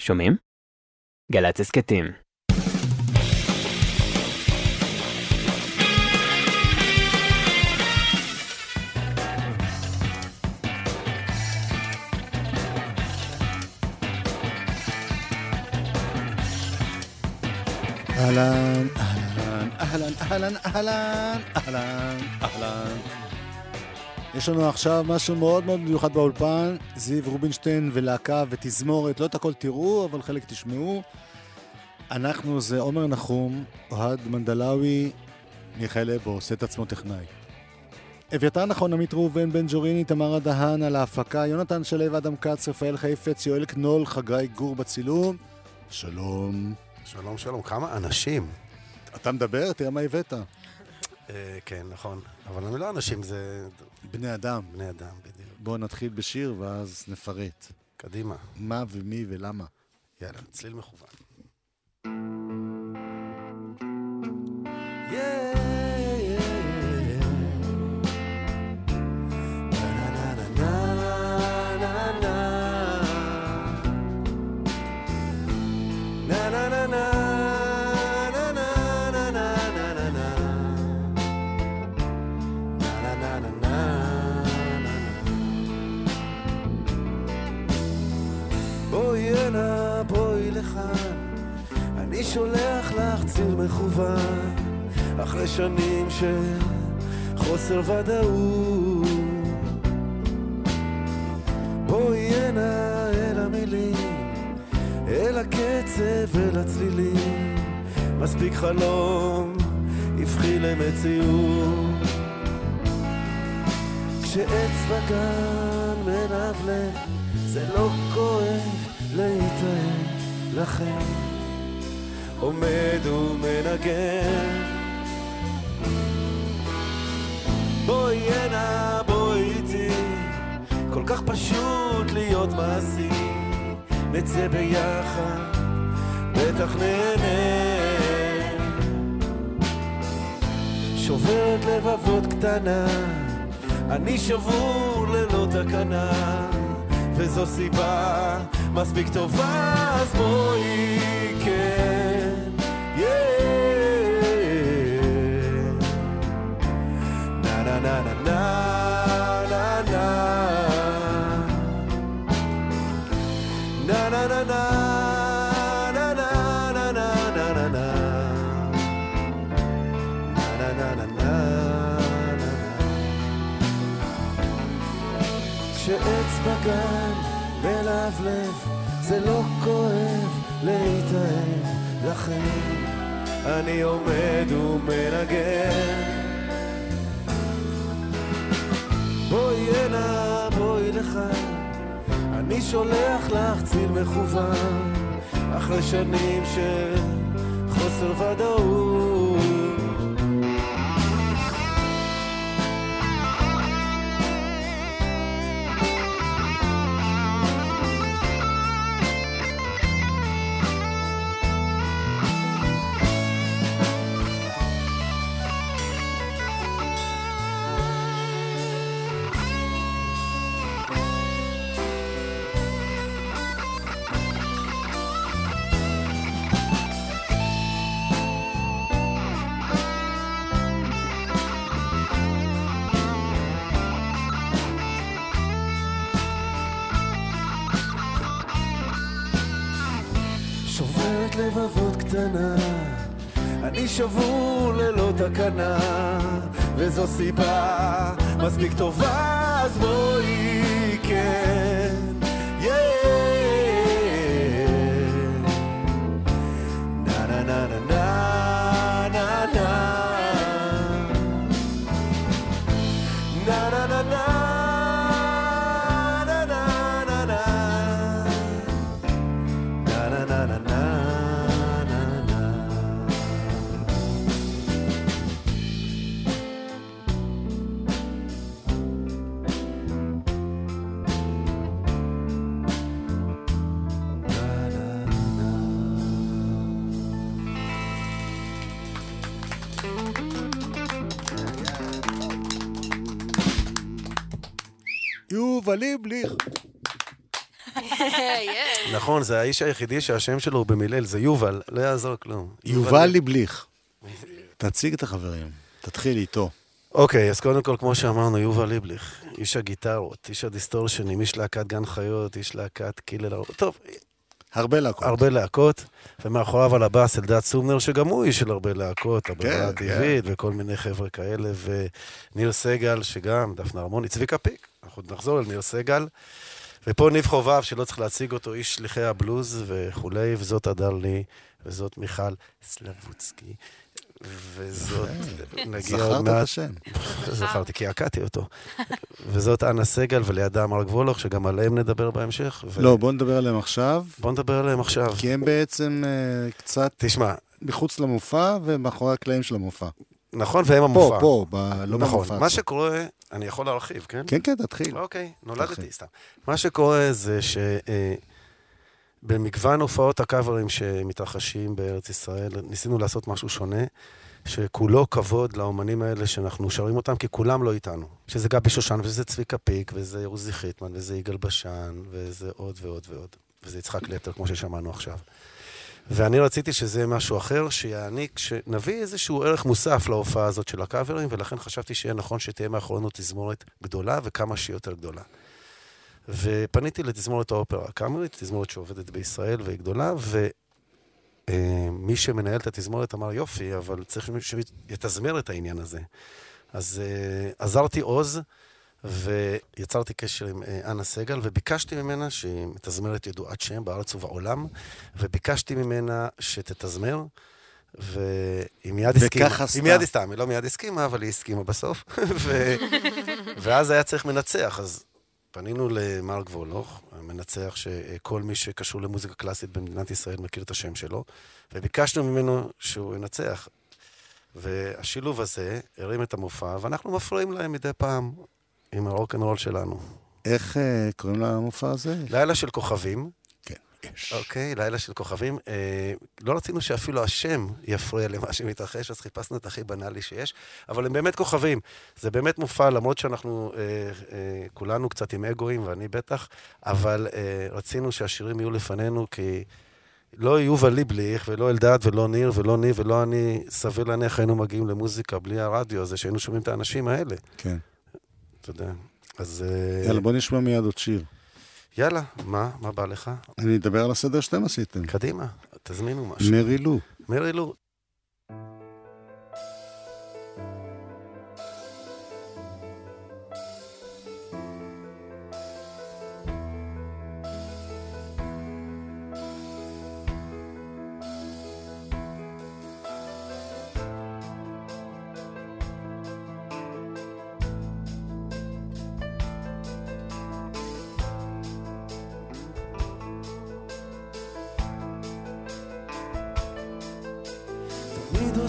שומעים? גל"צ הסכתים. אהלן, אהלן, אהלן, אהלן, אהלן, אהלן, אהלן. יש לנו עכשיו משהו מאוד מאוד מיוחד באולפן, זיו רובינשטיין ולהקה ותזמורת, לא את הכל תראו, אבל חלק תשמעו. אנחנו זה עומר נחום, אוהד מנדלאוי, מיכאל אבו, עושה את עצמו טכנאי. אביתר נכון, עמית ראובן, בן ג'וריני, תמרה דהן על ההפקה, יונתן שלו, אדם כץ, רפאל חיפץ, יואל קנול, חגי גור בצילום. שלום. שלום, שלום. כמה אנשים. אתה מדבר? תראה מה הבאת. אה, כן, נכון. אבל הם לא אנשים, זה בני אדם. בני אדם, בדיוק. בואו נתחיל בשיר ואז נפרט. קדימה. מה ומי ולמה. יאללה, צליל מכוון. שולח לך ציר מכוון, אחרי שנים של חוסר ודאות. בואי הנה אל המילים, אל הקצב, אל הצלילים, מספיק חלום, הפכי למציאות. כשעץ בגן מלבלב, זה לא כואב להתאהב לכם. עומד ומנגן. בואי הנה, בואי איתי, כל כך פשוט להיות מעשי. נצא ביחד, בטח נהנה. שוברת לבבות קטנה, אני שבור ללא תקנה, וזו סיבה מספיק טובה, אז בואי כן, כשעץ בגן מלבלב זה לא כואב להתאהב לכם אני עומד ומנגן הנה בואי לכאן אני שולח לך ציל מכוון אחרי שנים של חוסר ודאות לבבות קטנה, אני שבור ללא תקנה, וזו סיבה מספיק טובה, אז בואי כן, יובלי בליך. יש. נכון, זה האיש היחידי שהשם שלו הוא במילאל, זה יובל, לא יעזור כלום. יובל ליבליך. תציג את החברים. תתחיל איתו. אוקיי, אז קודם כל, כמו שאמרנו, יובל ליבליך, איש הגיטרות, איש הדיסטורשנים, איש להקת גן חיות, איש להקת קילר... טוב, הרבה להקות. הרבה להקות, ומאחוריו על הבאס אלדד סומנר, שגם הוא איש של הרבה להקות, הברירה כן. הטבעית וכל מיני חבר'ה כאלה, וניר סגל, שגם, דפנה הרמוני, צביקה פיק, אנחנו נחזור אל ניר סגל. ופה ניב חובב, שלא צריך להציג אותו, איש שליחי הבלוז וכולי, וזאת הדר לי, וזאת מיכל סלבוצקי, וזאת, נגיע עוד זכרת את מעט, השם. זכרתי, כי עקעתי אותו. וזאת אנה סגל, ולידה מרק וולוך, שגם עליהם נדבר בהמשך. ו- לא, בוא נדבר עליהם עכשיו, בוא נדבר עליהם עכשיו. כי הם בעצם אה, קצת תשמע, מחוץ למופע ומאחורי הקלעים של המופע. נכון, והם פה, המופע. פה, ב- לא נכון, במופע. מה. שקורה, אני יכול להרחיב, כן? כן, כן, תתחיל. אוקיי, נולדתי. סתם. מה שקורה זה שבמגוון הופעות הקאברים שמתרחשים בארץ ישראל, ניסינו לעשות משהו שונה, שכולו כבוד לאומנים האלה שאנחנו שרים אותם, כי כולם לא איתנו. שזה גבי שושן, וזה צביקה פיק, וזה עוזי חיטמן, וזה יגאל בשן, וזה עוד ועוד ועוד. וזה יצחק לטר, כמו ששמענו עכשיו. ואני רציתי שזה יהיה משהו אחר, שיעניק, שנביא איזשהו ערך מוסף להופעה הזאת של הקאברים, ולכן חשבתי שיהיה נכון שתהיה מאחורינו תזמורת גדולה וכמה שהיא יותר גדולה. ופניתי לתזמורת האופרה הקאמרית, תזמורת שעובדת בישראל והיא גדולה, ומי שמנהל את התזמורת אמר, יופי, אבל צריך שמישהו יתזמר את העניין הזה. אז uh, עזרתי עוז, ויצרתי קשר עם uh, אנה סגל, וביקשתי ממנה, שהיא מתזמרת ידועת שם בארץ ובעולם, וביקשתי ממנה שתתזמר, והיא מיד הסכימה. וככה עשתה. היא מיד הסכימה, היא לא מיד הסכימה, אבל היא הסכימה בסוף. ו... ואז היה צריך מנצח, אז פנינו למרק וולוך, המנצח שכל מי שקשור למוזיקה קלאסית במדינת ישראל מכיר את השם שלו, וביקשנו ממנו שהוא ינצח. והשילוב הזה הרים את המופע, ואנחנו מפריעים להם מדי פעם עם הרוקנרול שלנו. איך אה, קוראים למופע הזה? לילה של כוכבים, כן, יש. אוקיי, לילה של כוכבים. אה, לא רצינו שאפילו השם יפריע למה שמתרחש, אז חיפשנו את הכי בנאלי שיש, אבל הם באמת כוכבים. זה באמת מופע, למרות שאנחנו אה, אה, כולנו קצת עם אגואים, ואני בטח, אבל אה, רצינו שהשירים יהיו לפנינו, כי לא יובל ליבליך, ולא אלדד, ולא ניר, ולא ניב, ולא אני, סביר להניח היינו מגיעים למוזיקה בלי הרדיו הזה, שהיינו שומעים את האנשים האלה. כן. אתה יודע. אז אה, יאללה, בוא נשמע מיד עוד שיר. יאללה, מה? מה בא לך? אני אדבר על הסדר שאתם עשיתם. קדימה, תזמינו משהו. מרי לו. מרי לו.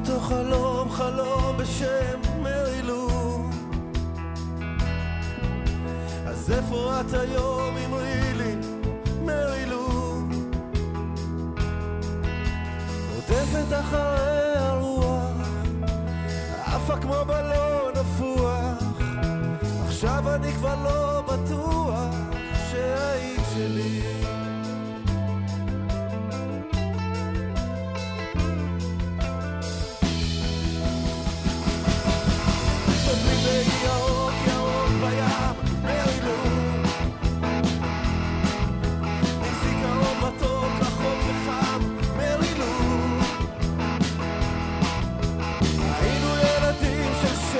אותו חלום, חלום בשם מרי לו. אז איפה את היום, אמרי לי, מרי לו? רודפת אחרי הרוח, עפה כמו בלון נפוח. עכשיו אני כבר לא בטוח שהיית שלי.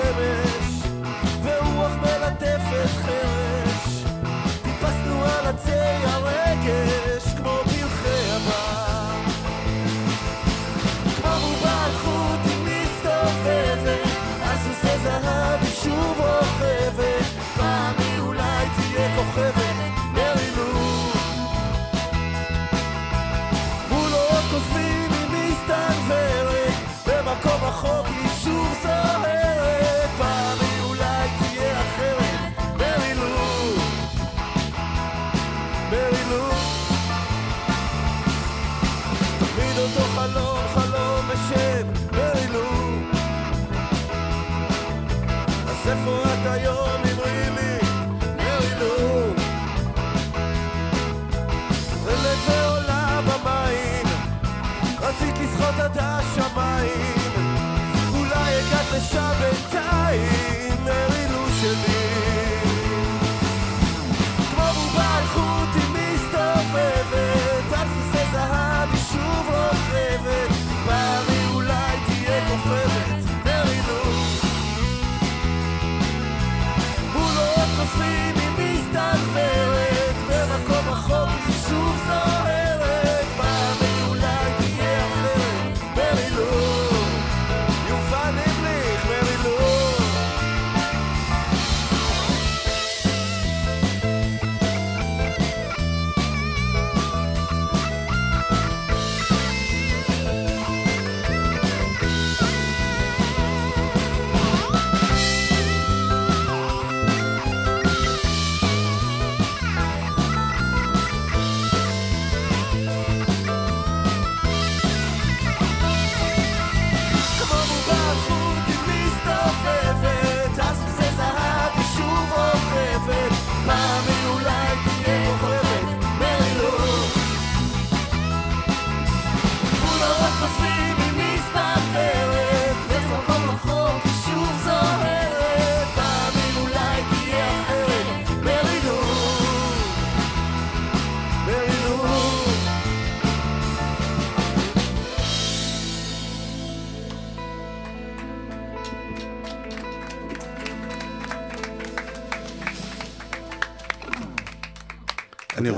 של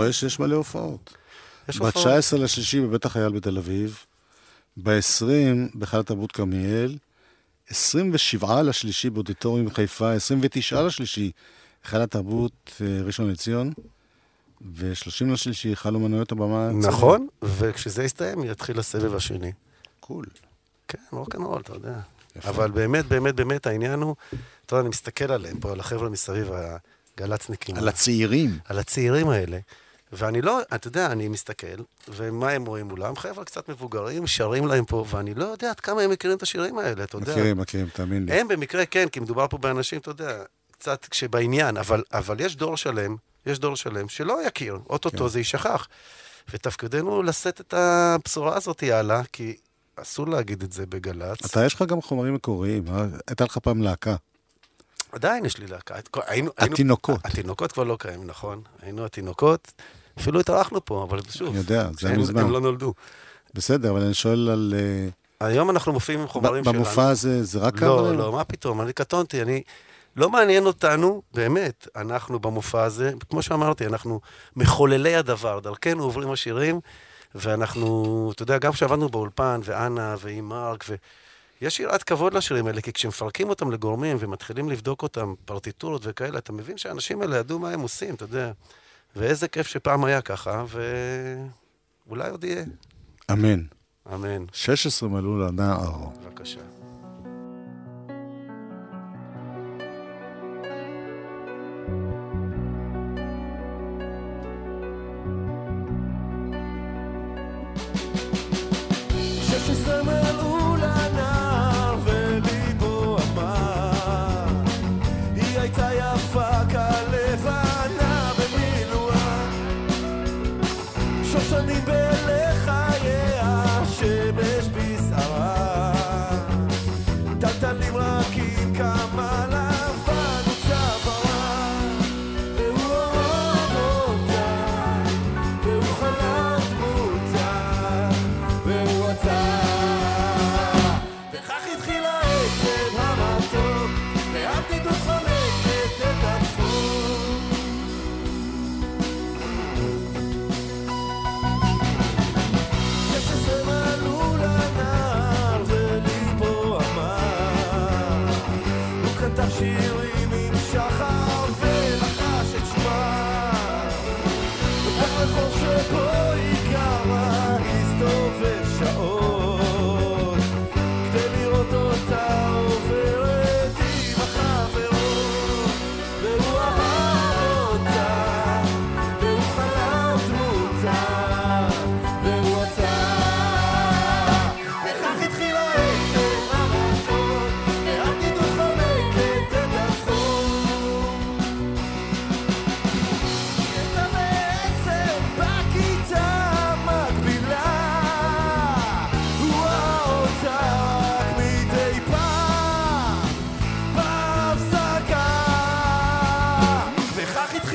רואה שיש מלא הופעות. יש הופעות. ב-19 לשלישי בבית החייל בתל אביב, ב-20 בהיכל התרבות כרמיאל, 27 לשלישי באודיטוריום חיפה, 29 לשלישי היכל התרבות אה, ראשון לציון, ו-30 לשלישי היכל אומנויות הבמה. נכון, וכשזה יסתיים יתחיל הסבב השני. קול. כן, רוקנרול, אתה יודע. יפה. אבל באמת, באמת, באמת, העניין הוא, אתה יודע, אני מסתכל עליהם פה, על החבר'ה מסביב, הגל"צניקים. על הצעירים. על הצעירים האלה. ואני לא, אתה יודע, אני מסתכל, ומה הם רואים מולם? חבר'ה קצת מבוגרים, שרים להם פה, ואני לא יודע עד כמה הם מכירים את השירים האלה, אתה יודע. מכירים, מכירים, תאמין לי. הם במקרה כן, כי מדובר פה באנשים, אתה יודע, קצת כשבעניין, אבל, אבל יש דור שלם, יש דור שלם שלא יכיר, אוטוטו כן. זה יישכח. ותפקידנו לשאת את הבשורה הזאת הלאה, כי אסור להגיד את זה בגל"צ. אתה, יש לך גם חומרים מקוריים. אה? הייתה לך פעם להקה. עדיין יש לי להקה. את כל- היינו, היינו, התינוקות. התינוקות כבר לא קיימים, נכון? היינו התינוקות, אפילו התארחנו פה, אבל שוב, אני יודע, זה היה מזמן. הם לא נולדו. בסדר, אבל אני שואל על... אה, היום אנחנו מופיעים עם חומרים שלנו. במופע הזה, זה רק לא, קאברים? לא, מה פתאום, אני קטונתי, אני... לא מעניין אותנו, באמת, אנחנו במופע הזה, כמו שאמרתי, אנחנו מחוללי הדבר, דרכנו עוברים השירים, ואנחנו, אתה יודע, גם כשעבדנו באולפן, ואנה, ועם מרק, ו... יש יראת כבוד לשירים האלה, כי כשמפרקים אותם לגורמים ומתחילים לבדוק אותם, פרטיטורות וכאלה, אתה מבין שהאנשים האלה ידעו מה הם עושים, אתה יודע. ואיזה כיף שפעם היה ככה, ואולי עוד יהיה. אמן. אמן. 16 מלאו לנער. בבקשה.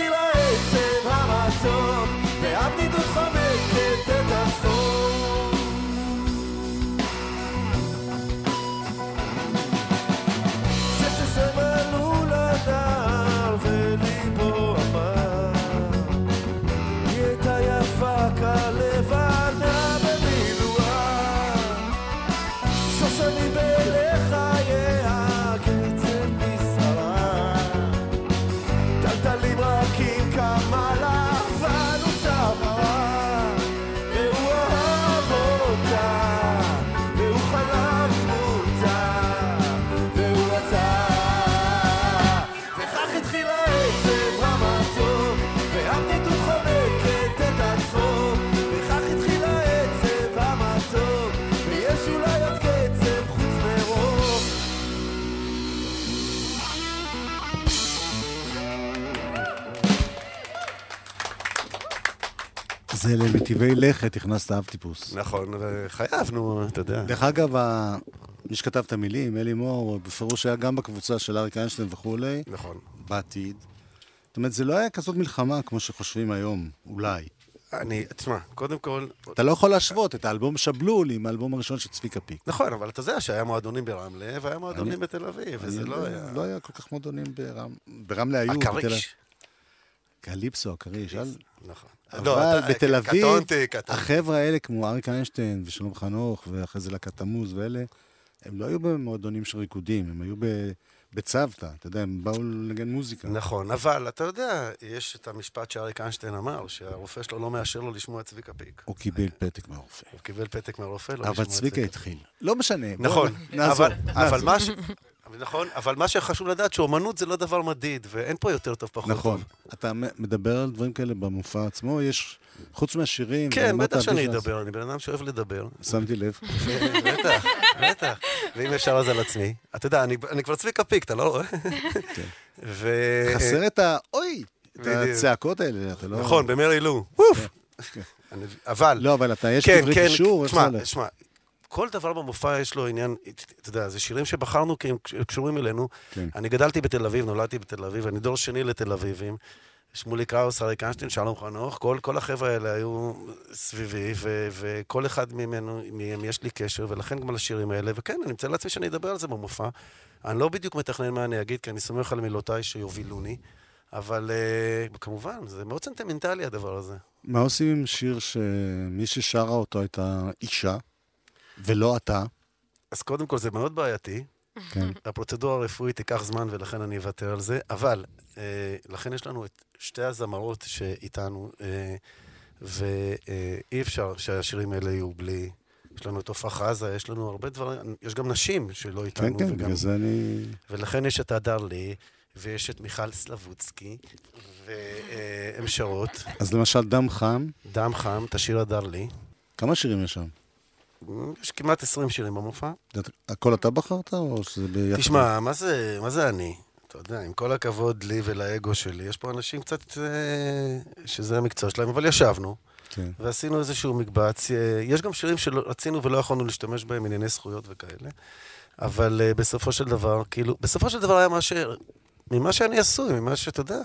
Brasileiro. למטיבי לכת הכנסת אב טיפוס. נכון, וחייבנו, אתה יודע. דרך אגב, מי שכתב את המילים, אלי מור, בפירוש היה גם בקבוצה של אריק איינשטיין וכולי, נכון. בעתיד. זאת אומרת, זה לא היה כזאת מלחמה כמו שחושבים היום, אולי. אני, תשמע, קודם כל, אתה לא יכול להשוות את האלבום שבלול עם האלבום הראשון של צביקה פיק. נכון, אבל אתה יודע שהיה מועדונים ברמלה והיה מועדונים אני- בתל אביב, וזה לא יודע, היה... לא היה כל כך מועדונים ברמ... ברמלה היו. הכריש. קליפסו, הכריש. נכון. אבל לא, בתל אביב. החבר'ה האלה, כמו אריק איינשטיין ושלום חנוך, ואחרי זה להקת תמוז ואלה, הם לא היו במועדונים של ריקודים, הם היו בצוותא, אתה יודע, הם באו לנגן מוזיקה. נכון, אבל אתה יודע, יש את המשפט שאריק איינשטיין אמר, שהרופא שלו לא מאשר לו לשמוע את צביקה פיק. הוא קיבל פתק מהרופא. הוא קיבל פתק מהרופא, לא לשמוע אבל את צביקה התחיל. לא משנה. נכון, אבל, אבל. מה ש... נכון, אבל מה שחשוב לדעת, שאומנות זה לא דבר מדיד, ואין פה יותר טוב, פחות נכון. טוב. אתה מ- מדבר על דברים כאלה במופע עצמו, יש, חוץ מהשירים... כן, בטח שאני. אדבר, אני בן אדם שאוהב לדבר. שמתי לב. בטח, בטח. ואם אפשר אז על עצמי. אתה יודע, אני, אני כבר צביקה פיק, אתה לא רואה? ו... חסר את ה... אוי! את. הצעקות האלה, אתה לא... נכון, במרי לו. ווף! אני- אבל... לא, אבל אתה, יש כן, דברי כן, קישור, איך זה תשמע, הולך? תשמע, כל דבר במופע יש לו עניין, אתה יודע, זה שירים שבחרנו כי הם קשורים אלינו. כן. אני גדלתי בתל אביב, נולדתי בתל אביב, אני דור שני לתל אביבים. שמולי קראוס, אריק איינשטיין, שלום חנוך, כל, כל החבר'ה האלה היו סביבי, ו, וכל אחד ממנו, מהם יש לי קשר, ולכן גם לשירים האלה, וכן, אני מצא לעצמי שאני אדבר על זה במופע. אני לא בדיוק מתכנן מה אני אגיד, כי אני סומך על מילותיי שיובילוני, אבל uh, כמובן, זה מאוד סנטימנטלי הדבר הזה. מה עושים עם שיר שמי ששרה אותו הייתה אישה, ולא אתה? אז קודם כל זה מאוד בעייתי, כן. הפרוצדורה הרפואית תיקח זמן ולכן אני אוותר על זה, אבל אה, לכן יש לנו את שתי הזמרות שאיתנו, אה, ואי אפשר שהשירים האלה יהיו בלי... יש לנו את עפרה חזה, יש לנו הרבה דברים, יש גם נשים שלא כן, איתנו, כן, וגם, בגלל זה אני... ולכן יש את הדר לי, ויש את מיכל סלבוצקי, והן שרות, אז למשל, דם חם, דם חם, את השיר הדר לי. כמה שירים יש שם? יש כמעט 20 שירים במופע. הכל אתה בחרת, או שזה ביחד? תשמע, מה זה, מה זה אני? אתה יודע, עם כל הכבוד לי ולאגו שלי, יש פה אנשים קצת אה, שזה המקצוע שלהם, אבל ישבנו כן. ועשינו איזשהו מקבץ. אה, יש גם שירים שרצינו ולא יכולנו להשתמש בהם, ענייני זכויות וכאלה, אבל אה, בסופו של דבר, כאילו, בסופו של דבר היה מה ש... ממה שאני עשוי, ממה שאתה יודע.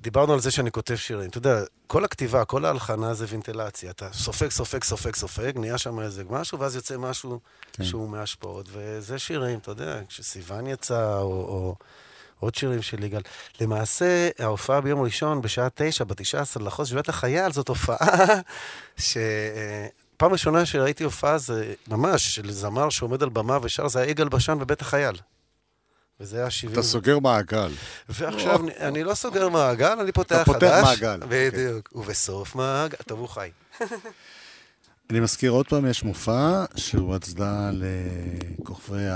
דיברנו על זה שאני כותב שירים. אתה יודע, כל הכתיבה, כל ההלחנה זה וינטלציה. אתה סופג, סופג, סופג, סופג, נהיה שם איזה משהו, ואז יוצא משהו כן. שהוא מהשפעות. וזה שירים, אתה יודע, כשסיוון יצא, או, או עוד שירים של יגאל. למעשה, ההופעה ביום ראשון, בשעה תשע, בתשעה עשר לחודש, בבית החייל, זאת הופעה ש... אה, פעם ראשונה שראיתי הופעה זה ממש של זמר שעומד על במה ושר, זה היה יגאל בשן בבית החייל. וזה היה 70. אתה סוגר מעגל. ועכשיו, אני- אני לא סוגר מעגל, אני פותח אתה חדש. פותח מעגל, אוקיי. בדיוק. ובסוף מעגל, טוב, הוא חי. אני מזכיר עוד פעם, יש מופע שהוא הצדעה לכוכבי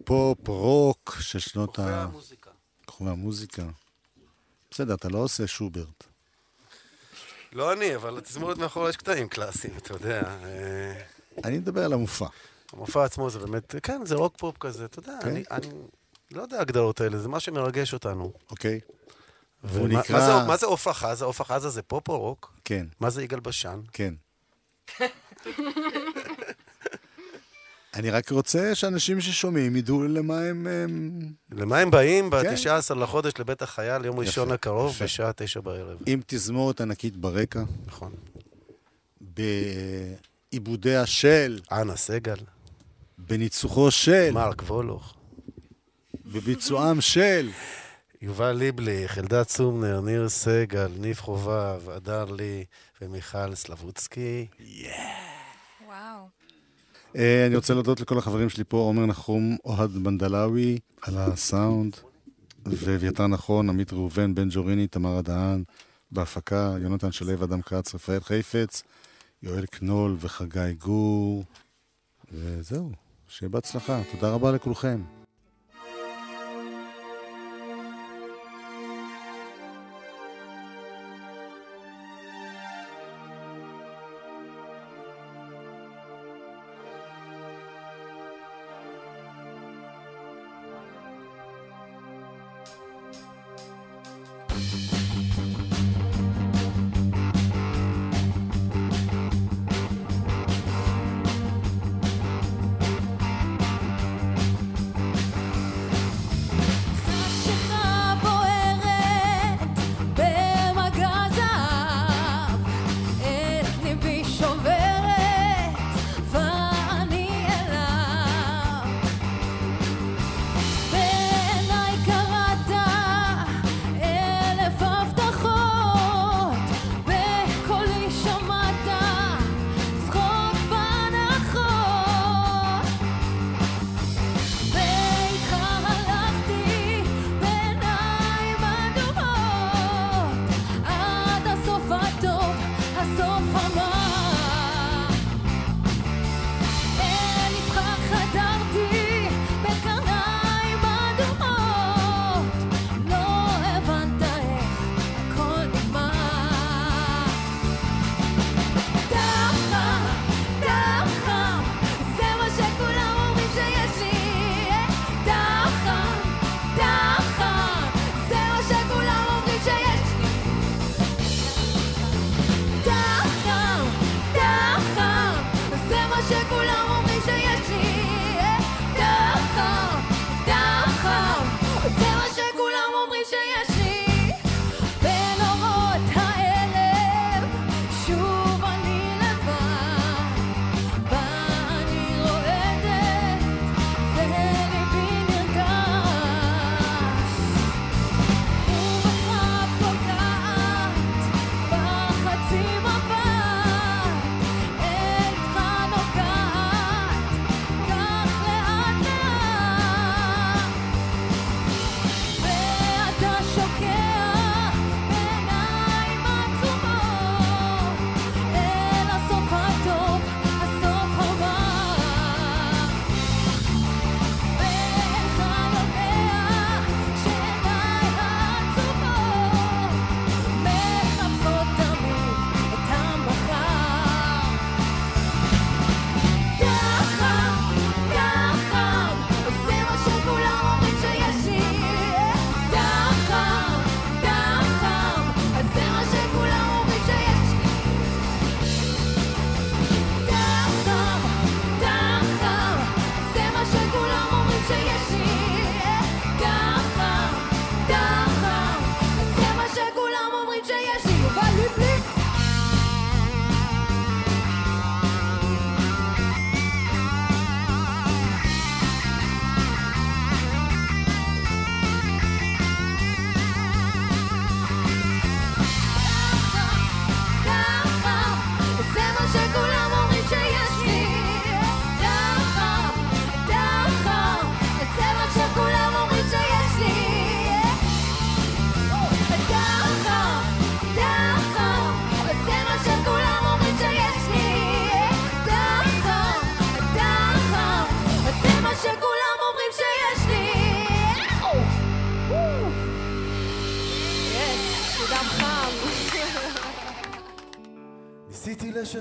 הפופ, רוק של שנות ה... המוזיקה. כוכבי המוזיקה. בסדר, אתה לא עושה שוברט. לא אני, אבל התזמורת מאחורי יש קטעים קלאסיים, אתה יודע. אה, אני מדבר על המופע. המופע עצמו זה באמת, כן, זה רוק פופ כזה, אתה יודע, כן. אני אני לא יודע ההגדרות האלה, זה מה שמרגש אותנו. אוקיי? והוא נקרא- מה זה- מה זה עופרה חזה? עופרה חזה זה פופ או רוק? כן, מה זה יגאל בשן? כן. אני רק רוצה שאנשים ששומעים ידעו למה הם... למה הם באים כן. ב-19 לחודש לבית החייל, יום ראשון יפה, הקרוב, יפה. בשעה תשע בערב. עם תזמורת ענקית ברקע, נכון. בעיבודיה של, אנה סגל, בניצוחו של, מרק וולוך, בביצועם של, יובל ליבליך, אלדד צומנר, ניר סגל, ניב חובב, הדר לי ומיכל סלבוצקי. וואו. אה, אני רוצה להודות לכל החברים שלי פה, עומר נחום, אוהד בנדלאווי, על הסאונד, ואביתר נכון, עמית ראובן, בן ג'וריני, תמר הדהן, בהפקה, יונתן שלו, אדם כץ, רפאל חיפץ, יואל קנול וחגי גור, וזהו, שיהיה בהצלחה. תודה רבה לכולכם.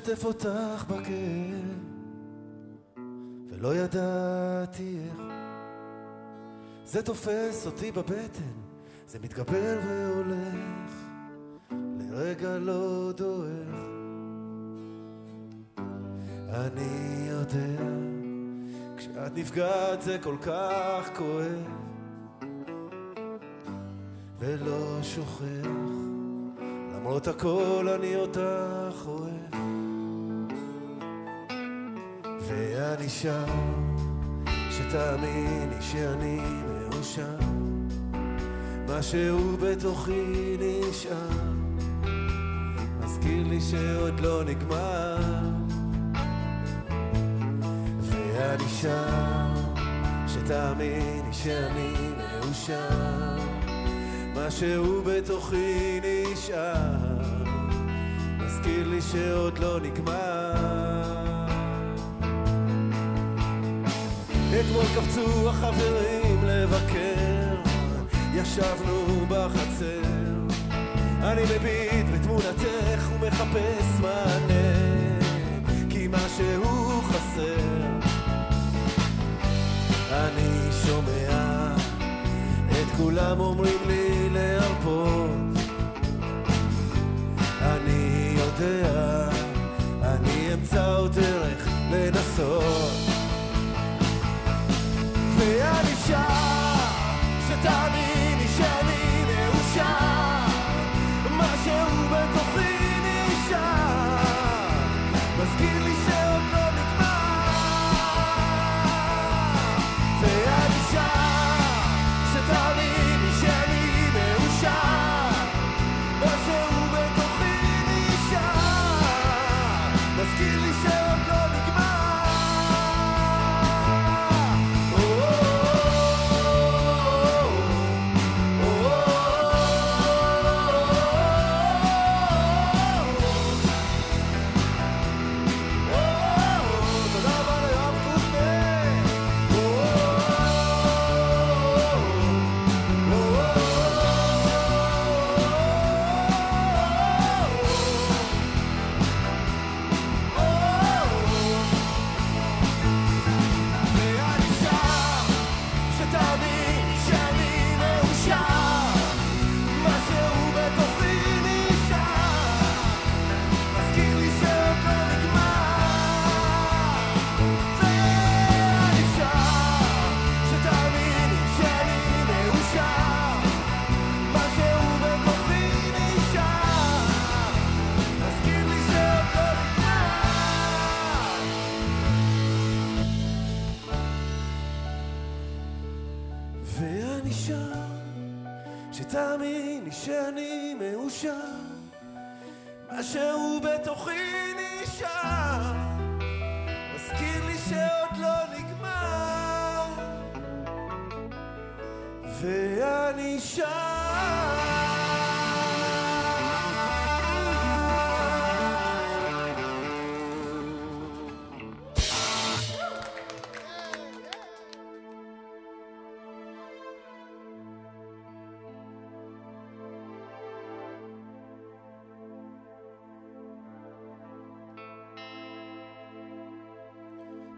לשתף אותך בכאב, ולא ידעתי איך. זה תופס אותי בבטן, זה מתגבר והולך, לרגע לא דועך. אני יודע, כשאת נפגעת זה כל כך כואב, ולא שוכח, למרות הכל אני אותך אוהב. ואני שם, שתאמיני שאני מאושר, משהו בתוכי נשאר, מזכיר לי שעוד לא נגמר. ואני שם, שתאמיני שאני מאושר, משהו בתוכי נשאר, מזכיר לי שעוד לא נגמר. אתמול קפצו החברים לבקר, ישבנו בחצר. אני מביט בתמונתך ומחפש מענה, כי משהו חסר. אני שומע את כולם אומרים לי להרפות. אני יודע, אני אמצא עוד דרך לנסות.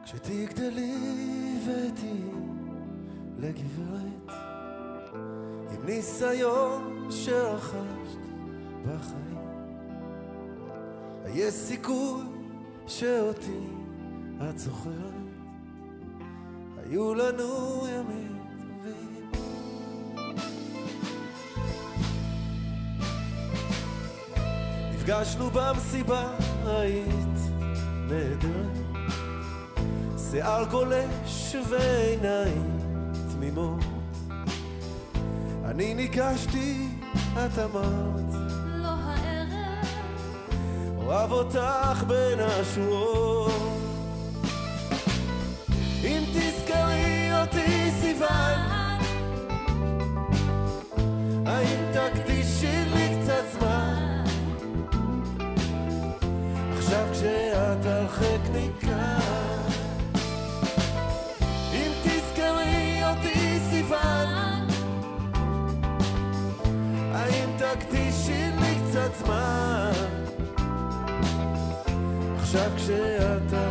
כשתגדלי ותהיי לגברת עם ניסיון שרכשת בחיים. יש סיכוי שאותי את זוכרת. היו לנו ימים נפגשנו במסיבה, היית נהדרת שיער גולש ועיניים תמימות. אני ניגשתי, את אמרת, לא הערב, אוהב אותך בין השורות. עצמה. עכשיו כשאתה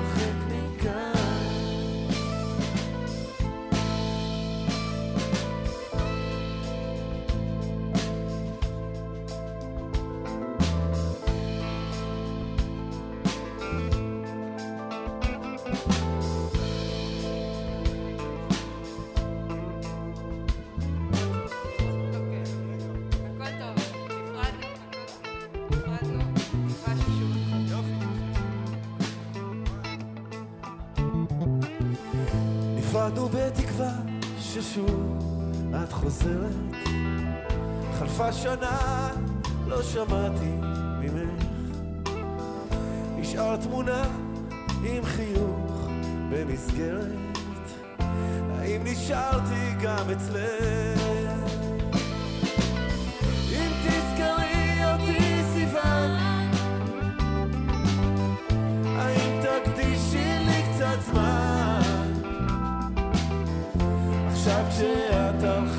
בתקווה ששוב את חוזרת. חלפה שנה, לא שמעתי ממך. נשאר תמונה עם חיוך במסגרת. האם נשארתי גם אצלך? רק כשאת הלכה